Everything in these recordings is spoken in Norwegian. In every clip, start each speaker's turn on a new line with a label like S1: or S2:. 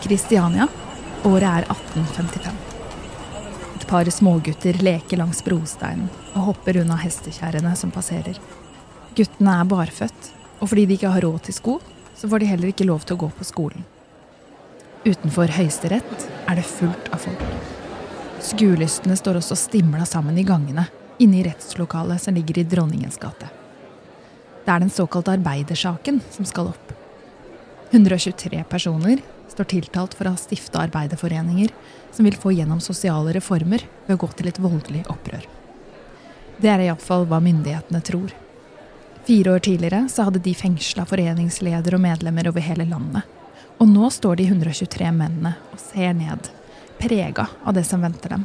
S1: Kristiania. Året er 1855. Et par smågutter leker langs brosteinen og hopper unna hestekjerrene som passerer. Guttene er barføtt, og fordi de ikke har råd til sko, så får de heller ikke lov til å gå på skolen. Utenfor Høyesterett er det fullt av folk. Skuelystne står også stimla sammen i gangene inne i rettslokalet som ligger i Dronningens gate. Det er den såkalte arbeidersaken som skal opp. 123 personer står tiltalt for å ha stifta arbeiderforeninger som vil få gjennom sosiale reformer ved å gå til et voldelig opprør. Det er iallfall hva myndighetene tror. Fire år tidligere så hadde de fengsla foreningsledere og medlemmer over hele landet. Og nå står de 123 mennene og ser ned, prega av det som venter dem.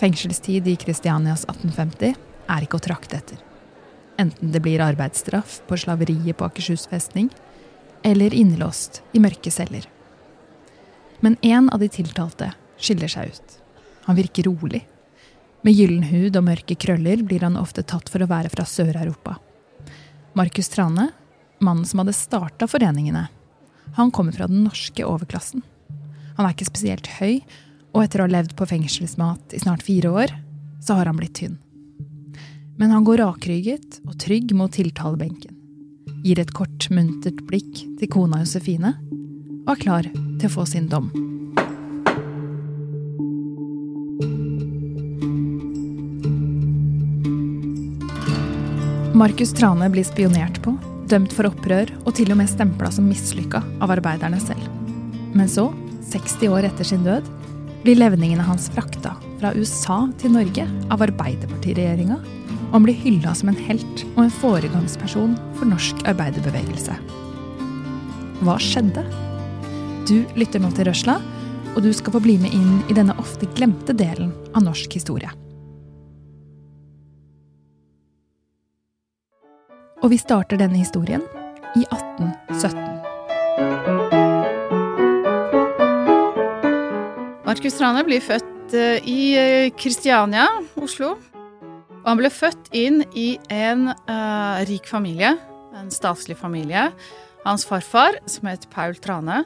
S1: Fengselstid i Kristianias 1850 er ikke å trakte etter. Enten det blir arbeidsstraff på slaveriet på Akershus festning, eller innelåst i mørke celler. Men én av de tiltalte skiller seg ut. Han virker rolig. Med gyllen hud og mørke krøller blir han ofte tatt for å være fra Sør-Europa. Markus Trane, mannen som hadde starta foreningene, han kommer fra den norske overklassen. Han er ikke spesielt høy, og etter å ha levd på fengselsmat i snart fire år, så har han blitt tynn. Men han går rakrygget og trygg mot tiltalebenken. Gir et kort, muntert blikk til kona Josefine, og er klar til å få sin dom. Markus Trane blir spionert på, dømt for opprør og til og med stempla som mislykka av arbeiderne selv. Men så, 60 år etter sin død, blir levningene hans frakta fra USA til Norge av Arbeiderpartiregjeringa, og han blir hylla som en helt og en foregangsperson for norsk arbeiderbevegelse. Hva skjedde? Du lytter nå til Røsla, og du skal få bli med inn i denne ofte glemte delen av norsk historie. Og vi starter denne historien i 1817.
S2: Markus Trane blir født eh, i Kristiania, Oslo. Og han ble født inn i en uh, rik familie, en statslig familie. Hans farfar, som het Paul Trane,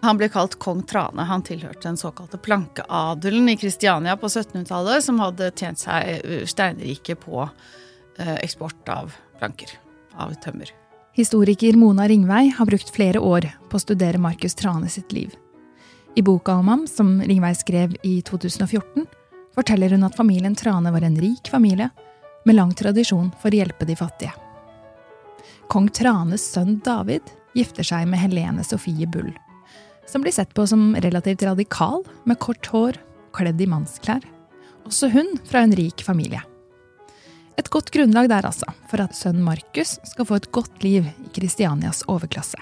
S2: han ble kalt kong Trane. Han tilhørte den såkalte plankeadelen i Kristiania på 1700-tallet, som hadde tjent seg steinrike på uh, eksport av planker, av tømmer.
S1: Historiker Mona Ringvei har brukt flere år på å studere Markus Trane sitt liv. I boka om ham, som Ringvei skrev i 2014, forteller hun at familien Trane var en rik familie med lang tradisjon for å hjelpe de fattige. Kong Tranes sønn David gifter seg med Helene Sofie Bull, som blir sett på som relativt radikal, med kort hår, kledd i mannsklær. Også hun fra en rik familie. Et godt grunnlag der, altså, for at sønnen Markus skal få et godt liv i Kristianias overklasse.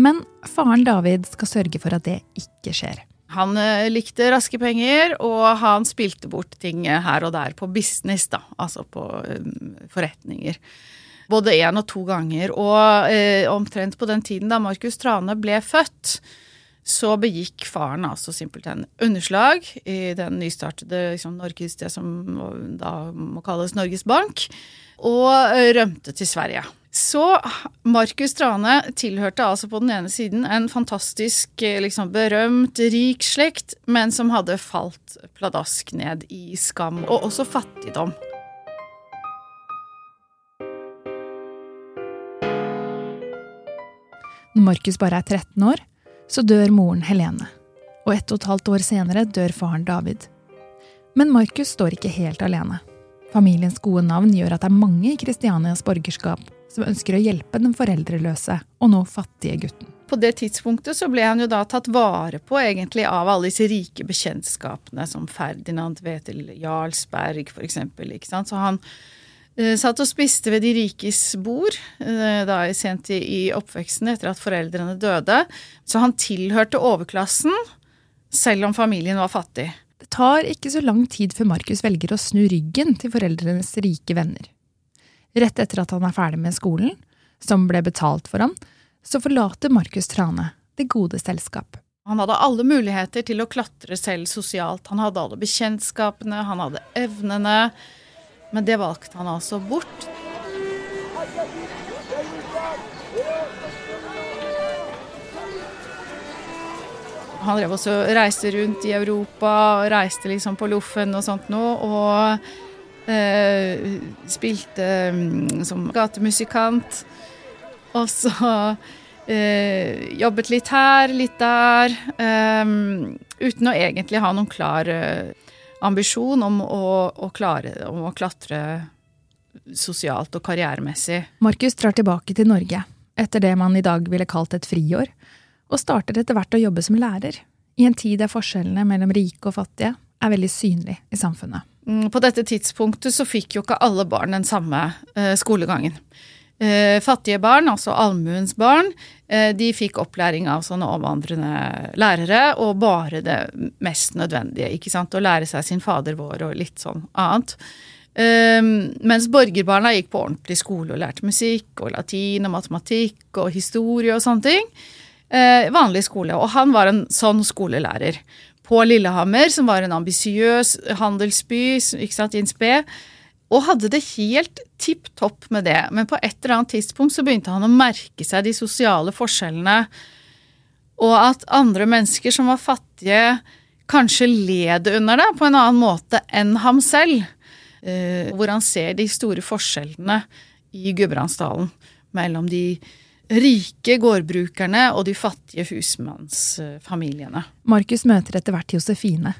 S1: Men faren David skal sørge for at det ikke skjer.
S2: Han eh, likte raske penger, og han spilte bort ting her og der på business, da. Altså på um, forretninger. Både én og to ganger. Og eh, omtrent på den tiden da Markus Trane ble født, så begikk faren altså simpelthen underslag i den nystartede liksom, Norges, det som da må kalles Norges Bank, og eh, rømte til Sverige. Så Markus Trane tilhørte altså på den ene siden en fantastisk, eh, liksom berømt, rik slekt, men som hadde falt pladask ned i skam, og også fattigdom.
S1: Når Markus bare er 13 år, så dør moren Helene. Og ett og et halvt år senere dør faren David. Men Markus står ikke helt alene. Familiens gode navn gjør at det er mange i Kristianias borgerskap som ønsker å hjelpe den foreldreløse og nå fattige gutten.
S2: På det tidspunktet så ble han jo da tatt vare på egentlig av alle disse rike bekjentskapene, som Ferdinand Vetel Jarlsberg eksempel. Så han satt og spiste ved de rikes bord uh, da sent i, i oppveksten etter at foreldrene døde. Så han tilhørte overklassen, selv om familien var fattig.
S1: Det tar ikke så lang tid før Markus velger å snu ryggen til foreldrenes rike venner. Rett etter at han er ferdig med skolen, som ble betalt for ham, så forlater Markus Trane det gode selskap.
S2: Han hadde alle muligheter til å klatre selv sosialt. Han hadde alle bekjentskapene, han hadde evnene. Men det valgte han altså bort. Han drev også reiste rundt i Europa, reiste liksom på loffen og sånt noe. Og eh, spilte mm, som gatemusikant. Og så eh, jobbet litt her, litt der. Eh, uten å egentlig ha noen klar eh, ambisjon om å, å klare om å klatre sosialt og karrieremessig.
S1: Markus drar tilbake til Norge etter det man i dag ville kalt et friår og starter etter hvert å jobbe som lærer, i en tid der forskjellene mellom rike og fattige er veldig synlig i samfunnet.
S2: Mm, på dette tidspunktet så fikk jo ikke alle barn den samme uh, skolegangen. Uh, fattige barn, altså allmuens barn, uh, de fikk opplæring av sånne omvandrende lærere, og bare det mest nødvendige. ikke sant, Å lære seg sin fader vår og litt sånn annet. mens borgerbarna gikk på ordentlig skole og lærte musikk og latin og matematikk og historie og sånne ting eh, vanlig skole. Og han var en sånn skolelærer. På Lillehammer, som var en ambisiøs handelsby ikke sant, i en spe. Og hadde det helt tipp topp med det. Men på et eller annet tidspunkt så begynte han å merke seg de sosiale forskjellene. Og at andre mennesker som var fattige, kanskje led under det på en annen måte enn ham selv. Eh, hvor han ser de store forskjellene i Gudbrandsdalen mellom de rike gårdbrukerne og de fattige husmannsfamiliene.
S1: Markus møter etter hvert Josefine.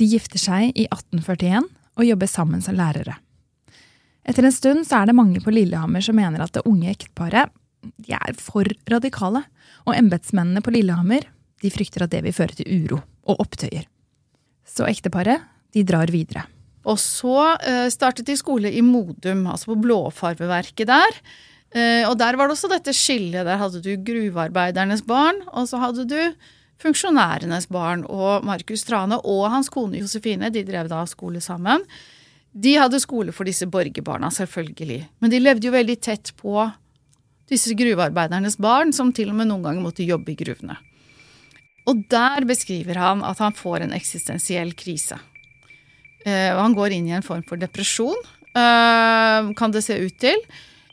S1: De gifter seg i 1841 og jobber sammen som lærere. Etter en stund så er det mange på Lillehammer som mener at det unge ekteparet de er for radikale, og embetsmennene på Lillehammer de frykter at det vil føre til uro og opptøyer. Så ekteparet de drar videre.
S2: Og så eh, startet de skole i Modum, altså på blåfarveverket der. Eh, og der var det også dette skillet. Der hadde du gruvearbeidernes barn, og så hadde du funksjonærenes barn. Og Markus Trane og hans kone Josefine, de drev da skole sammen. De hadde skole for disse borgerbarna, selvfølgelig. Men de levde jo veldig tett på disse gruvearbeidernes barn, som til og med noen ganger måtte jobbe i gruvene. Og der beskriver han at han får en eksistensiell krise. Uh, han går inn i en form for depresjon, uh, kan det se ut til.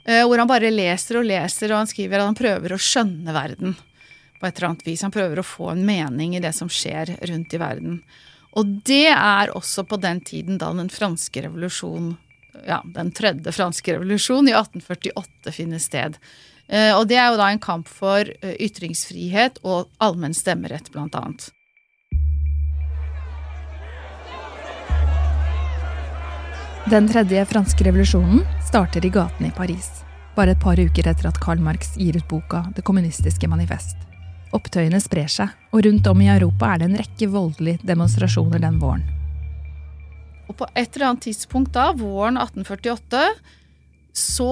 S2: Eh, hvor han bare leser og leser, og han skriver at han prøver å skjønne verden på et eller annet vis. Han prøver å få en mening i det som skjer rundt i verden. Og det er også på den tiden da den franske revolusjon, ja, den tredje franske revolusjon i 1848 finner sted. Eh, og det er jo da en kamp for eh, ytringsfrihet og allmenn stemmerett, blant annet.
S1: Den tredje franske revolusjonen starter i gatene i Paris, bare et par uker etter at Karl Marx gir ut boka Det kommunistiske manifest. Opptøyene sprer seg, og rundt om i Europa er det en rekke voldelige demonstrasjoner den våren.
S2: Og på et eller annet tidspunkt da, våren 1848, så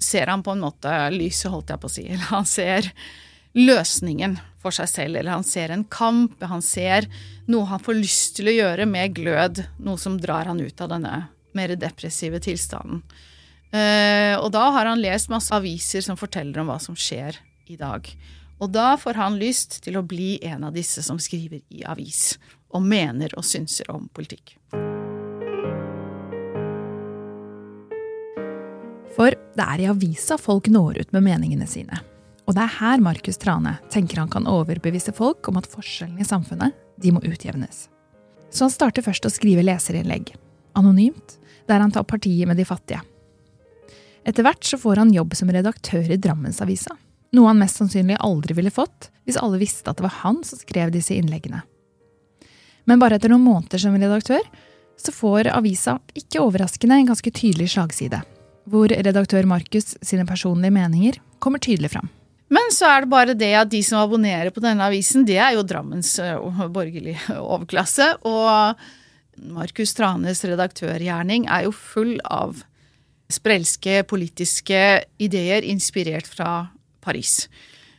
S2: ser han på en måte lyset, holdt jeg på å si. Eller han ser løsningen for seg selv, eller han ser en kamp, han ser noe han får lyst til å gjøre med glød, noe som drar han ut av denne mer depressive tilstanden. Uh, og da har han lest masse aviser som forteller om hva som skjer i dag. Og da får han lyst til å bli en av disse som skriver i avis, og mener og synser om politikk.
S1: For det er i avisa folk når ut med meningene sine. Og det er her Markus Trane tenker han kan overbevise folk om at forskjellene i samfunnet de må utjevnes. Så han starter først å skrive leserinnlegg, anonymt, der han tar partiet med de fattige. Etter hvert så får han jobb som redaktør i Drammensavisa, noe han mest sannsynlig aldri ville fått hvis alle visste at det var han som skrev disse innleggene. Men bare etter noen måneder som redaktør så får avisa, ikke overraskende, en ganske tydelig slagside, hvor redaktør Markus sine personlige meninger kommer tydelig fram.
S2: Men så er det bare det at de som abonnerer på denne avisen, det er jo Drammens uh, borgerlige overklasse. Og Markus Tranes redaktørgjerning er jo full av sprelske politiske ideer inspirert fra Paris.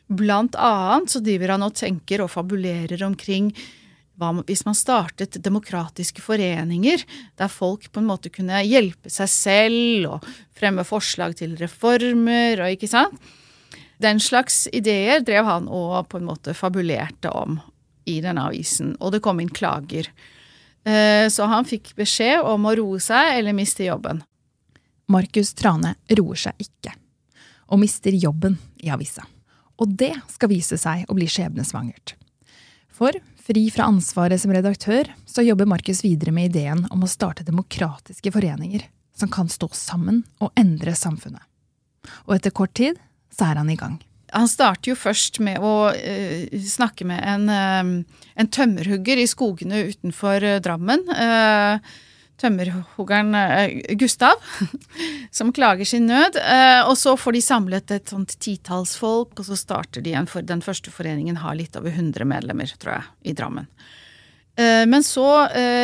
S2: Blant annet så driver han og tenker og fabulerer omkring hva hvis man startet demokratiske foreninger der folk på en måte kunne hjelpe seg selv og fremme forslag til reformer og ikke sant? Den slags ideer drev han og på en måte fabulerte om i denne avisen, og det kom inn klager. Eh, så han fikk beskjed om å roe seg eller miste jobben.
S1: Markus Trane roer seg ikke, og mister jobben i avisa. Og det skal vise seg å bli skjebnesvangert. For, fri fra ansvaret som redaktør, så jobber Markus videre med ideen om å starte demokratiske foreninger som kan stå sammen og endre samfunnet. Og etter kort tid så er han i gang.
S2: Han starter jo først med å uh, snakke med en, uh, en, tømmerhugger i skogene utenfor uh, Drammen. Tømmerhuggeren Gustav, som klager sin nød. og så får de samlet et sånt titalls folk, og så starter de en for Den første foreningen har litt over 100 medlemmer, tror jeg, i Drammen. Men så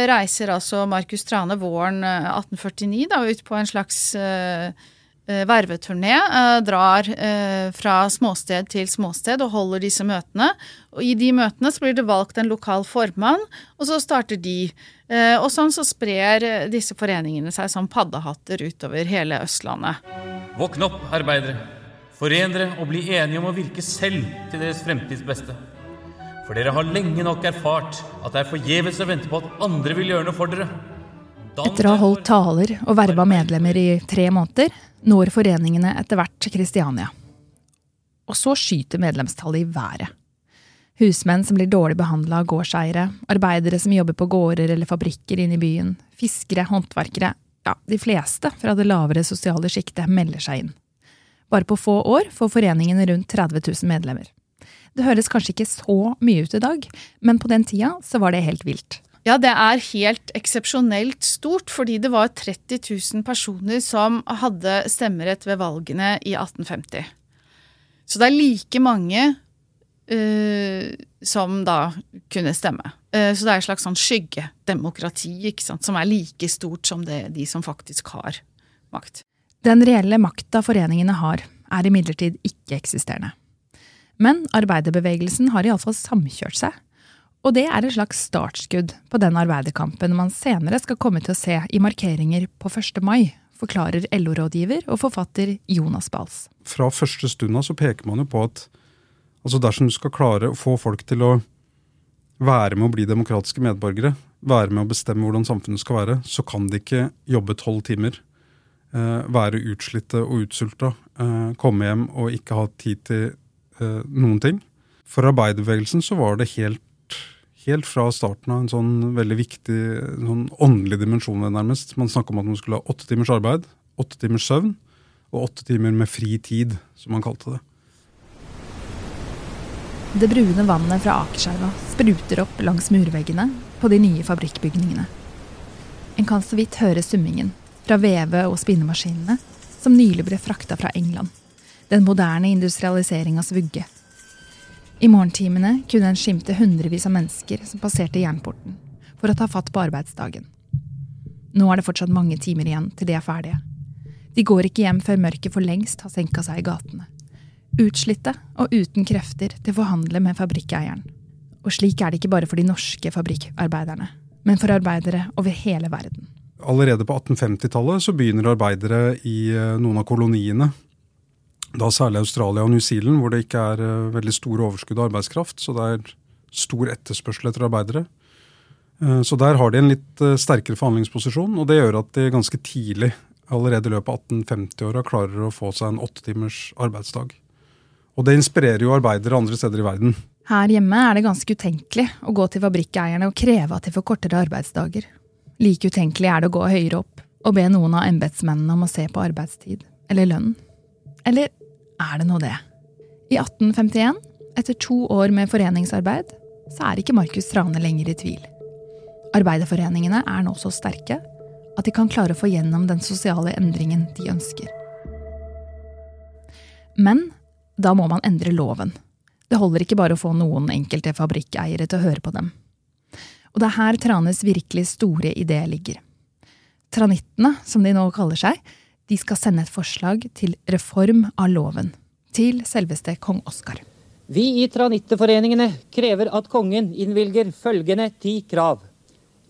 S2: reiser altså Markus Trane våren 1849 da, ut på en slags Eh, verveturné. Eh, drar eh, fra småsted til småsted og holder disse møtene. Og I de møtene så blir det valgt en lokal formann, og så starter de. Og sånn så sprer disse foreningene seg som paddehatter utover hele Østlandet.
S3: Våkn opp, arbeidere. Foren dere og bli enige om å virke selv til deres fremtids beste. For dere har lenge nok erfart at det er forgjeves å vente på at andre vil gjøre noe for dere.
S1: Etter å ha holdt taler og verva medlemmer i tre måneder, når foreningene etter hvert Kristiania. Og så skyter medlemstallet i været. Husmenn som blir dårlig behandla av gårdseiere, arbeidere som jobber på gårder eller fabrikker inne i byen, fiskere, håndverkere, ja, de fleste fra det lavere sosiale sjiktet melder seg inn. Bare på få år får foreningen rundt 30 000 medlemmer. Det høres kanskje ikke så mye ut i dag, men på den tida så var det helt vilt.
S2: Ja, det er helt eksepsjonelt stort, fordi det var 30 000 personer som hadde stemmerett ved valgene i 1850. Så det er like mange uh, som da kunne stemme. Uh, så det er et slags sånn skyggedemokrati ikke sant, som er like stort som det, de som faktisk har makt.
S1: Den reelle makta foreningene har, er imidlertid ikke-eksisterende. Men arbeiderbevegelsen har iallfall samkjørt seg og det er et slags startskudd på den arbeiderkampen man senere skal komme til å se i markeringer på 1. mai, forklarer LO-rådgiver og forfatter Jonas Bals.
S4: Fra første stund av så peker man jo på at altså dersom du skal klare å få folk til å være med å bli demokratiske medborgere, være med å bestemme hvordan samfunnet skal være, så kan de ikke jobbe tolv timer, eh, være utslitte og utsulta, eh, komme hjem og ikke ha tid til eh, noen ting. For arbeiderbevegelsen så var det helt helt fra starten av en sånn veldig viktig sånn åndelig dimensjon nærmest. Man snakka om at man skulle ha åtte timers arbeid, åtte timers søvn og åtte timer med fri tid, som man kalte det.
S1: Det brune vannet fra Akerselva spruter opp langs murveggene på de nye fabrikkbygningene. En kan så vidt høre summingen fra veve- og spinnemaskinene som nylig ble frakta fra England. Den moderne industrialiseringas vugge i morgentimene kunne en skimte hundrevis av mennesker som passerte jernporten for å ta fatt på arbeidsdagen. Nå er det fortsatt mange timer igjen til de er ferdige. De går ikke hjem før mørket for lengst har senka seg i gatene. Utslitte og uten krefter til å forhandle med fabrikkeieren. Og slik er det ikke bare for de norske fabrikkarbeiderne, men for arbeidere over hele verden.
S4: Allerede på 1850-tallet så begynner arbeidere i eh, noen av koloniene da særlig Australia og New Zealand, hvor det ikke er uh, veldig stor overskudd av arbeidskraft. Så det er stor etterspørsel etter arbeidere. Uh, så der har de en litt uh, sterkere forhandlingsposisjon, og det gjør at de ganske tidlig, allerede i løpet av 1850-åra, klarer å få seg en åtte timers arbeidsdag. Og det inspirerer jo arbeidere andre steder i verden.
S1: Her hjemme er det ganske utenkelig å gå til fabrikkeierne og kreve at de får kortere arbeidsdager. Like utenkelig er det å gå høyere opp og be noen av embetsmennene om å se på arbeidstid eller lønn. Eller er det nå det? I 1851, etter to år med foreningsarbeid, så er ikke Markus Trane lenger i tvil. Arbeiderforeningene er nå så sterke at de kan klare å få gjennom den sosiale endringen de ønsker. Men da må man endre loven. Det holder ikke bare å få noen enkelte fabrikkeiere til å høre på dem. Og det er her Tranes virkelig store idé ligger. Tranittene, som de nå kaller seg, de skal sende et forslag til reform av loven. Til selveste kong Oskar.
S5: Vi i Tranitteforeningene krever at kongen innvilger følgende ti krav.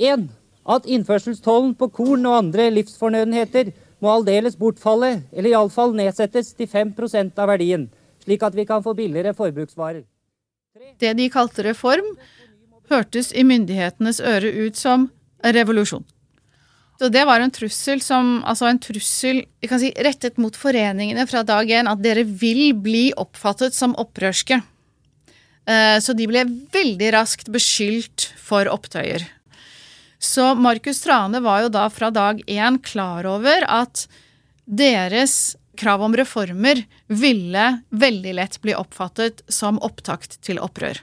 S5: 1. At innførselstollen på korn og andre livsfornødenheter må aldeles bortfalle, eller iallfall nedsettes til 5% av verdien, slik at vi kan få billigere forbruksvarer.
S2: Det de kalte reform, hørtes i myndighetenes øre ut som revolusjon. Så det var en trussel som Altså en trussel si, rettet mot foreningene fra dag én, at dere vil bli oppfattet som opprørske. Eh, så de ble veldig raskt beskyldt for opptøyer. Så Markus Trane var jo da fra dag én klar over at deres krav om reformer ville veldig lett bli oppfattet som opptakt til opprør.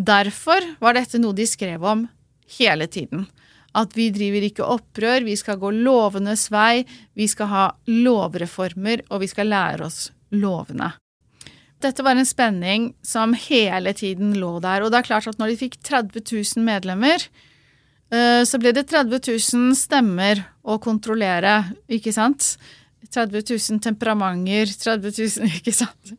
S2: Derfor var dette noe de skrev om hele tiden. At vi driver ikke opprør, vi skal gå lovenes vei, vi skal ha lovreformer, og vi skal lære oss lovene. Dette var en spenning som hele tiden lå der. Og det er klart at når de fikk 30 000 medlemmer, eh, så ble det 30 000 stemmer å kontrollere, ikke sant? 30 000 temperamenter, 30 000 Ikke sant?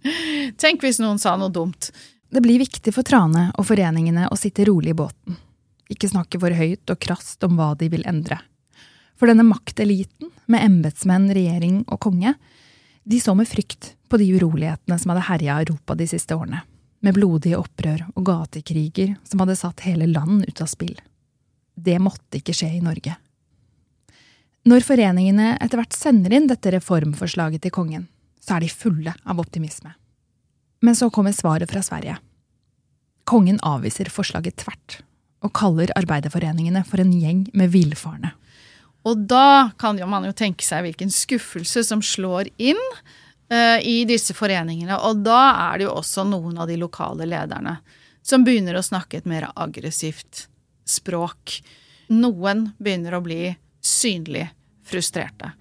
S2: Tenk hvis noen sa noe dumt.
S1: Det blir viktig for Trane og foreningene å sitte rolig i båten. Ikke snakke for høyt og krast om hva de vil endre. For denne makteliten, med embetsmenn, regjering og konge, de så med frykt på de urolighetene som hadde herja Europa de siste årene, med blodige opprør og gatekriger som hadde satt hele land ut av spill. Det måtte ikke skje i Norge. Når foreningene etter hvert sender inn dette reformforslaget til kongen, så er de fulle av optimisme. Men så kommer svaret fra Sverige. Kongen avviser forslaget tvert, og kaller arbeiderforeningene for en gjeng med villfarne.
S2: Og da kan jo man jo tenke seg hvilken skuffelse som slår inn uh, i disse foreningene. Og da er det jo også noen av de lokale lederne som begynner å snakke et mer aggressivt språk. Noen begynner å bli synlig frustrerte.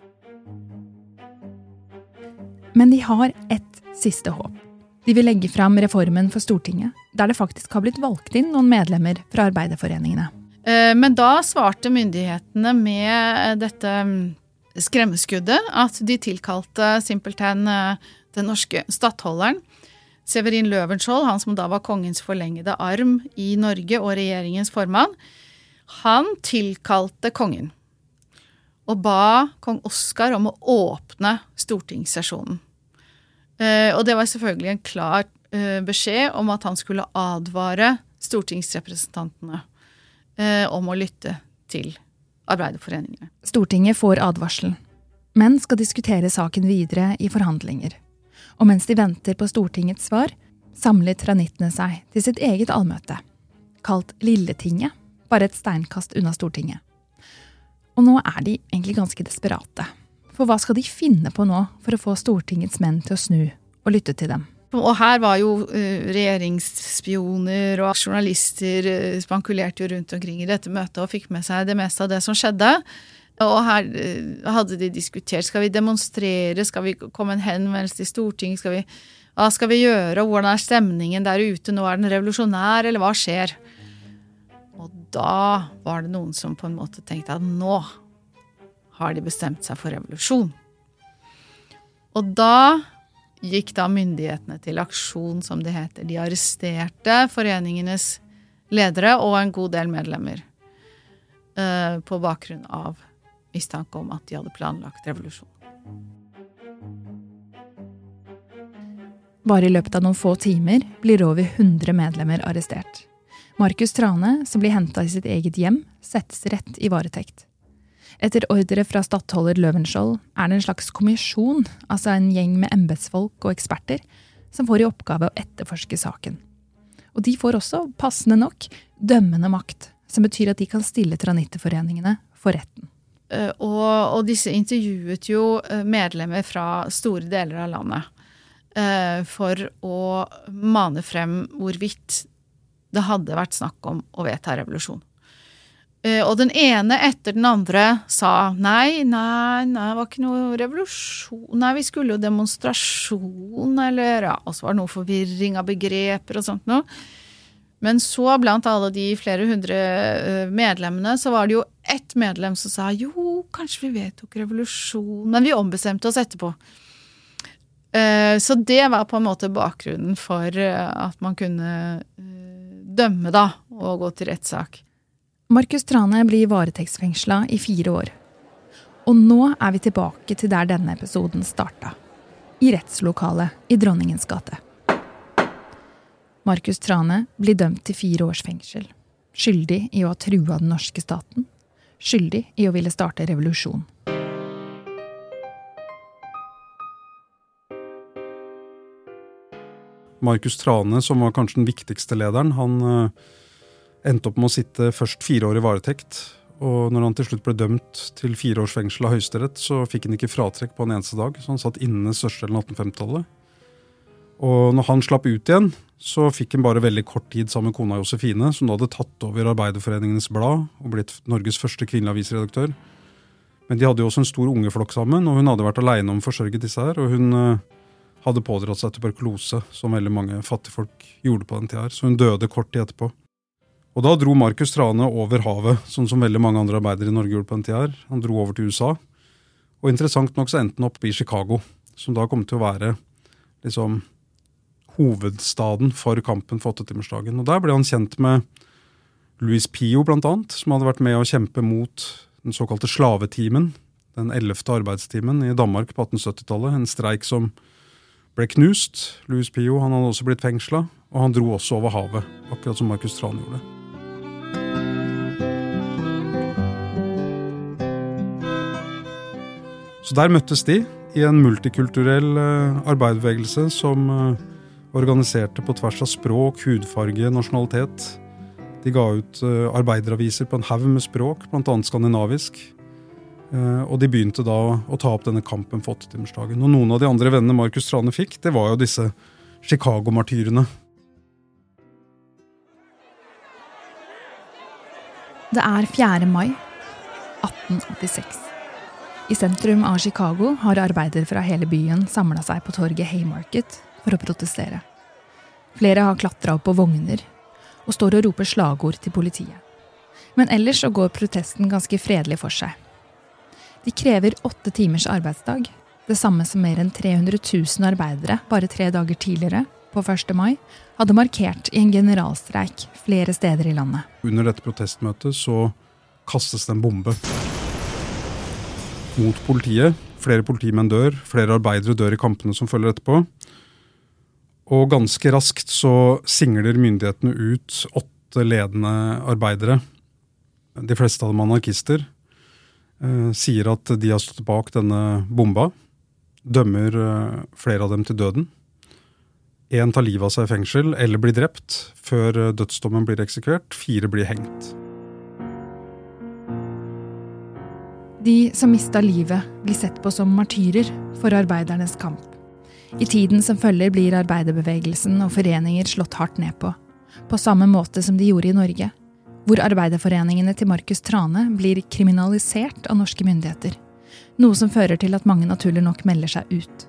S1: Men de har ett siste håp. De vil legge fram reformen for Stortinget, der det faktisk har blitt valgt inn noen medlemmer fra arbeiderforeningene.
S2: Eh, men da svarte myndighetene med dette mm, skremmeskuddet at de tilkalte simpelthen eh, den norske stattholderen. Severin Løvenskiold, han som da var kongens forlengede arm i Norge og regjeringens formann, han tilkalte kongen og ba kong Oskar om å åpne stortingssesjonen. Eh, og det var selvfølgelig en klar eh, beskjed om at han skulle advare stortingsrepresentantene eh, om å lytte til arbeiderforeningene.
S1: Stortinget får advarselen, men skal diskutere saken videre i forhandlinger. Og mens de venter på Stortingets svar, samler tranittene seg til sitt eget allmøte, kalt Lilletinget, bare et steinkast unna Stortinget. Og nå er de egentlig ganske desperate. For hva skal de finne på nå for å få Stortingets menn til å snu og lytte til dem?
S2: Og her var jo uh, regjeringsspioner og journalister uh, spankulerte jo rundt omkring i dette møtet og fikk med seg det meste av det som skjedde. Og her uh, hadde de diskutert skal vi demonstrere, skal vi komme en henvendelse til Stortinget, skal vi, hva skal vi gjøre, hvordan er stemningen der ute, nå er den revolusjonær, eller hva skjer? Og da var det noen som på en måte tenkte at nå har de bestemt seg for revolusjon. Og da gikk da myndighetene til aksjon, som det heter. De arresterte foreningenes ledere og en god del medlemmer. Uh, på bakgrunn av mistanke om at de hadde planlagt revolusjon.
S1: Bare i løpet av noen få timer blir over 100 medlemmer arrestert. Markus Trane, som blir henta i sitt eget hjem, settes rett i varetekt. Etter ordre fra stattholder Løvenskiold er det en slags kommisjon, altså en gjeng med embetsfolk og eksperter, som får i oppgave å etterforske saken. Og de får også, passende nok, dømmende makt, som betyr at de kan stille tranitterforeningene for retten.
S2: Uh, og, og, disse intervjuet jo eh, medlemmer fra store deler av landet uh, for å mane frem hvorvidt det hadde vært snakk om å vedta revolusjon. Eh, og den ene etter den andre sa nei, nei, nei, det var ikke noe revolusjon Nei, vi skulle jo demonstrasjon, eller ja, Og så var det noe forvirring av begreper og sånt noe. Men så, blant alle de flere hundre eh, medlemmene, så var det jo ett medlem som sa jo, kanskje vi vedtok revolusjon, men vi ombestemte oss etterpå. Eh, så det var på en måte bakgrunnen for at man kunne dømme, da, og gå til rettssak.
S1: Markus Trane blir varetektsfengsla i fire år. Og nå er vi tilbake til der denne episoden starta. I rettslokalet i Dronningens gate. Markus Trane blir dømt til fire års fengsel. Skyldig i å ha trua den norske staten. Skyldig i å ville starte revolusjon.
S4: Markus Trane, som var kanskje den viktigste lederen, han uh, endte opp med å sitte først fire år i varetekt. Og når han til slutt ble dømt til fire års fengsel av Høyesterett, så fikk han ikke fratrekk på en eneste dag. Så han satt inne størstedelen av 1850-tallet. Og når han slapp ut igjen, så fikk han bare veldig kort tid sammen med kona Josefine, som da hadde tatt over Arbeiderforeningenes Blad og blitt Norges første kvinnelige avisredaktør. Men de hadde jo også en stor ungeflokk sammen, og hun hadde vært aleine om å forsørge disse her. Og hun uh, hadde pådratt seg tuberkulose, som veldig mange fattigfolk gjorde på den tida her. Så hun døde kort tid etterpå. Og da dro Markus Trane over havet, sånn som veldig mange andre arbeidere i Norge gjorde på den tida. Han dro over til USA. Og interessant nok så endte han opp i Chicago, som da kom til å være liksom hovedstaden for kampen for åttetimersdagen. Og der ble han kjent med Louis Pio, blant annet, som hadde vært med å kjempe mot den såkalte slavetimen, den ellevte arbeidstimen i Danmark på 1870-tallet. En streik som ble knust. Louis Pio han hadde også blitt fengsla, og han dro også over havet, akkurat som Markus Tran gjorde. Så der møttes de i en multikulturell uh, arbeiderbevegelse som uh, organiserte på tvers av språk, hudfarge, nasjonalitet. De ga ut uh, arbeideraviser på en haug med språk, bl.a. skandinavisk. Og de begynte da å ta opp denne kampen for åttetimersdagen. Og noen av de andre vennene Markus Trane fikk, det var jo disse Chicago-martyrene.
S1: Det er 4. mai 1886. I sentrum av Chicago har arbeidere fra hele byen samla seg på torget Haymarket for å protestere. Flere har klatra opp på vogner og står og roper slagord til politiet. Men ellers så går protesten ganske fredelig for seg. De krever åtte timers arbeidsdag, det samme som mer enn 300 000 arbeidere bare tre dager tidligere, på 1. mai, hadde markert i en generalstreik flere steder i landet.
S4: Under dette protestmøtet så kastes det en bombe mot politiet. Flere politimenn dør, flere arbeidere dør i kampene som følger etterpå. Og ganske raskt så singler myndighetene ut åtte ledende arbeidere. De fleste av dem anarkister. Eh, sier at de har stått bak denne bomba. Dømmer eh, flere av dem til døden. Én tar livet av seg i fengsel eller blir drept før eh, dødsdommen blir eksekvert. Fire blir hengt.
S1: De som mista livet, blir sett på som martyrer for arbeidernes kamp. I tiden som følger blir arbeiderbevegelsen og foreninger slått hardt ned på, på samme måte som de gjorde i Norge, hvor arbeiderforeningene til Markus Trane blir kriminalisert av norske myndigheter, noe som fører til at mange naturlig nok melder seg ut.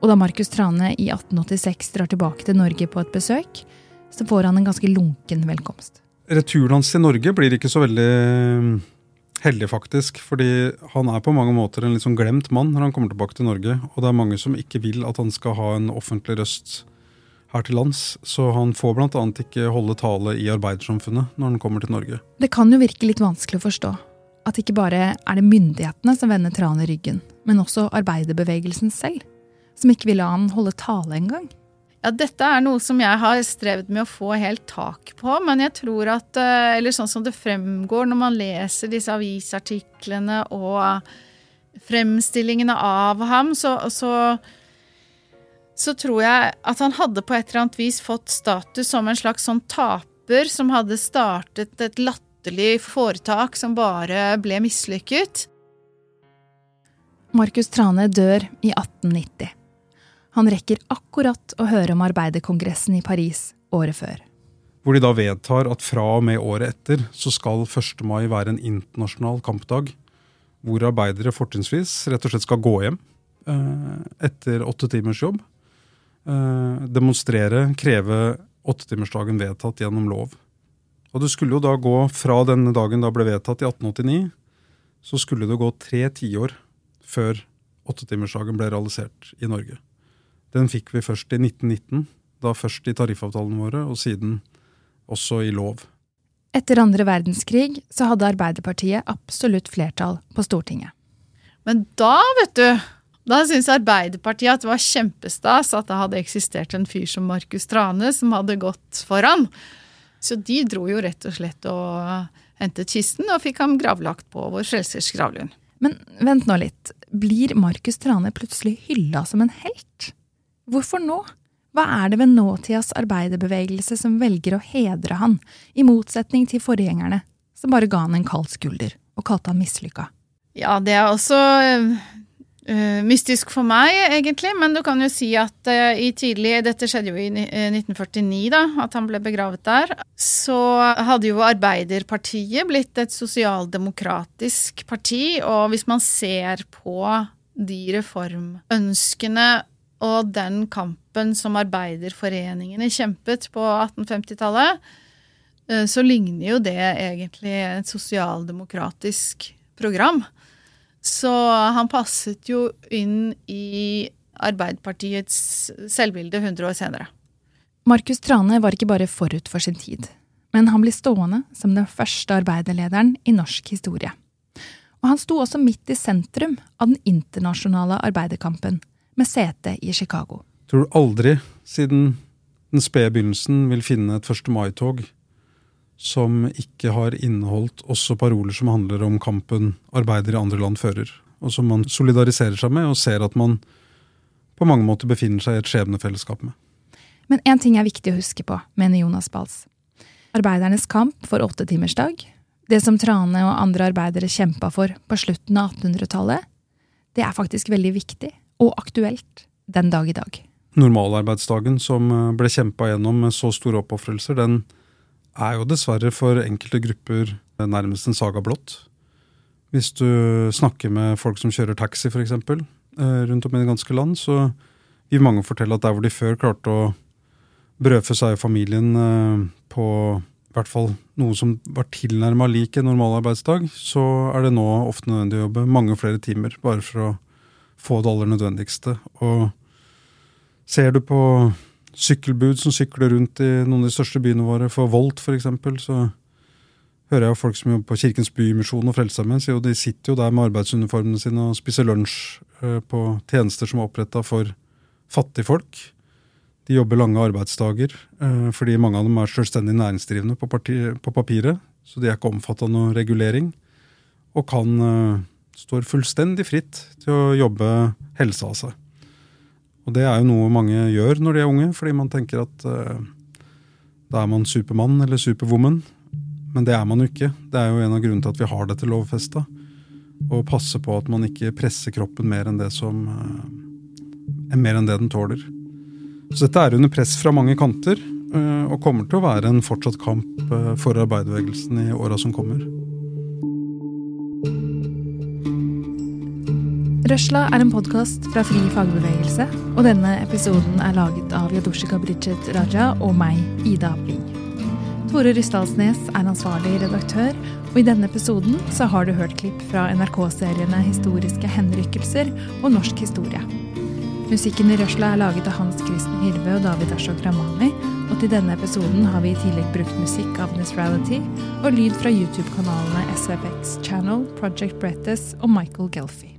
S1: Og da Markus Trane i 1886 drar tilbake til Norge på et besøk, så får han en ganske lunken velkomst.
S4: Returen hans til Norge blir ikke så veldig heldig, faktisk. Fordi han er på mange måter en litt sånn glemt mann når han kommer tilbake til Norge. Og det er mange som ikke vil at han skal ha en offentlig røst her til lands. Så han får bl.a. ikke holde tale i arbeidersamfunnet når han kommer til Norge.
S1: Det kan jo virke litt vanskelig å forstå at ikke bare er det myndighetene som vender Tran i ryggen, men også arbeiderbevegelsen selv, som ikke vil la han holde tale engang.
S2: Ja, dette er noe som jeg har strevd med å få helt tak på, men jeg tror at eh, Eller sånn som det fremgår når man leser disse avisartiklene og fremstillingene av ham, så, så, så tror jeg at han hadde på et eller annet vis fått status som en slags sånn taper som hadde startet et latterlig foretak som bare ble mislykket.
S1: Markus Trane dør i 1890. Han rekker akkurat å høre om arbeiderkongressen i Paris året før.
S4: Hvor de da vedtar at fra og med året etter så skal 1. mai være en internasjonal kampdag. Hvor arbeidere fortrinnsvis rett og slett skal gå hjem eh, etter åtte timers jobb. Eh, demonstrere, kreve åttetimersdagen vedtatt gjennom lov. Og det skulle jo da gå fra denne dagen da ble vedtatt i 1889, så skulle det gå tre tiår før åttetimersdagen ble realisert i Norge. Den fikk vi først i 1919, da først i tariffavtalene våre, og siden også i lov.
S1: Etter andre verdenskrig så hadde Arbeiderpartiet absolutt flertall på Stortinget.
S2: Men da, vet du, da syntes Arbeiderpartiet at det var kjempestas at det hadde eksistert en fyr som Markus Trane som hadde gått foran. Så de dro jo rett og slett og hentet kisten og fikk ham gravlagt på vår frelsers gravlund.
S1: Men vent nå litt. Blir Markus Trane plutselig hylla som en helt? Hvorfor nå? Hva er det ved nåtidas arbeiderbevegelse som velger å hedre han, i motsetning til forgjengerne, som bare ga han en kald skulder og kalte han mislykka?
S2: Ja, det er også uh, mystisk for meg, egentlig, men du kan jo si at uh, i tidlig Dette skjedde jo i 1949, da, at han ble begravet der. Så hadde jo Arbeiderpartiet blitt et sosialdemokratisk parti, og hvis man ser på de reformønskene og den kampen som arbeiderforeningene kjempet på 1850-tallet, eh, så ligner jo det egentlig et sosialdemokratisk program. Så han passet jo inn i Arbeiderpartiets selvbilde 100 år senere.
S1: Markus Trane var ikke bare forut for sin tid, men han ble stående som den første arbeiderlederen i norsk historie. Og han sto også midt i sentrum av den internasjonale arbeiderkampen med sete i Chicago.
S4: Tror du aldri siden den spede begynnelsen vil finne et 1. mai-tog som ikke har inneholdt også paroler som handler om kampen arbeidere i andre land fører, og som man solidariserer seg med og ser at man på mange måter befinner seg i et skjebnefellesskap med.
S1: Men én ting er viktig å huske på, mener Jonas Bals. Arbeidernes kamp for åttetimersdag, det som Trane og andre arbeidere kjempa for på slutten av 1800-tallet, det er faktisk veldig viktig og aktuelt den dag i dag.
S4: Normalarbeidsdagen som eh, ble kjempa gjennom med så store oppofrelser, den er jo dessverre for enkelte grupper nærmest en saga blått. Hvis du snakker med folk som kjører taxi, f.eks., eh, rundt om i det ganske land, så vil mange fortelle at der hvor de før klarte å brødfø seg og familien eh, på i hvert fall noe som var tilnærma lik en normalarbeidsdag, så er det nå ofte nødvendig å jobbe mange flere timer bare for å få det aller nødvendigste. Og ser du på sykkelbud som sykler rundt i noen av de største byene våre, for Volt f.eks., så hører jeg jo folk som jobber på Kirkens Bymisjon og Frelsesarmeen, de sitter jo der med arbeidsuniformene sine og spiser lunsj eh, på tjenester som er oppretta for fattigfolk. De jobber lange arbeidsdager eh, fordi mange av dem er selvstendig næringsdrivende på, på papiret, så de er ikke omfattet av noe regulering, og kan eh, står fullstendig fritt til å jobbe helsa av seg. Og det er jo noe mange gjør når de er unge, fordi man tenker at uh, da er man supermann eller superwoman. Men det er man jo ikke. Det er jo en av grunnene til at vi har dette lovfesta. Å passe på at man ikke presser kroppen mer enn det som uh, mer enn det den tåler. Så dette er under press fra mange kanter, uh, og kommer til å være en fortsatt kamp for arbeiderbevegelsen i åra som kommer.
S1: Røsla er en podkast fra Fri fagbevegelse, og denne episoden er laget av Yadoshika Bridget Raja og meg, Ida Bling. Tore Rysdalsnes er ansvarlig redaktør, og i denne episoden så har du hørt klipp fra NRK-seriene Historiske henrykkelser og Norsk historie. Musikken i Røsla er laget av Hans Kristen Hirve og David Ashok Ramani, og til denne episoden har vi i tillegg brukt musikk av Nisrality og lyd fra YouTube-kanalene SFX Channel, Project Brettes og Michael Gelfie.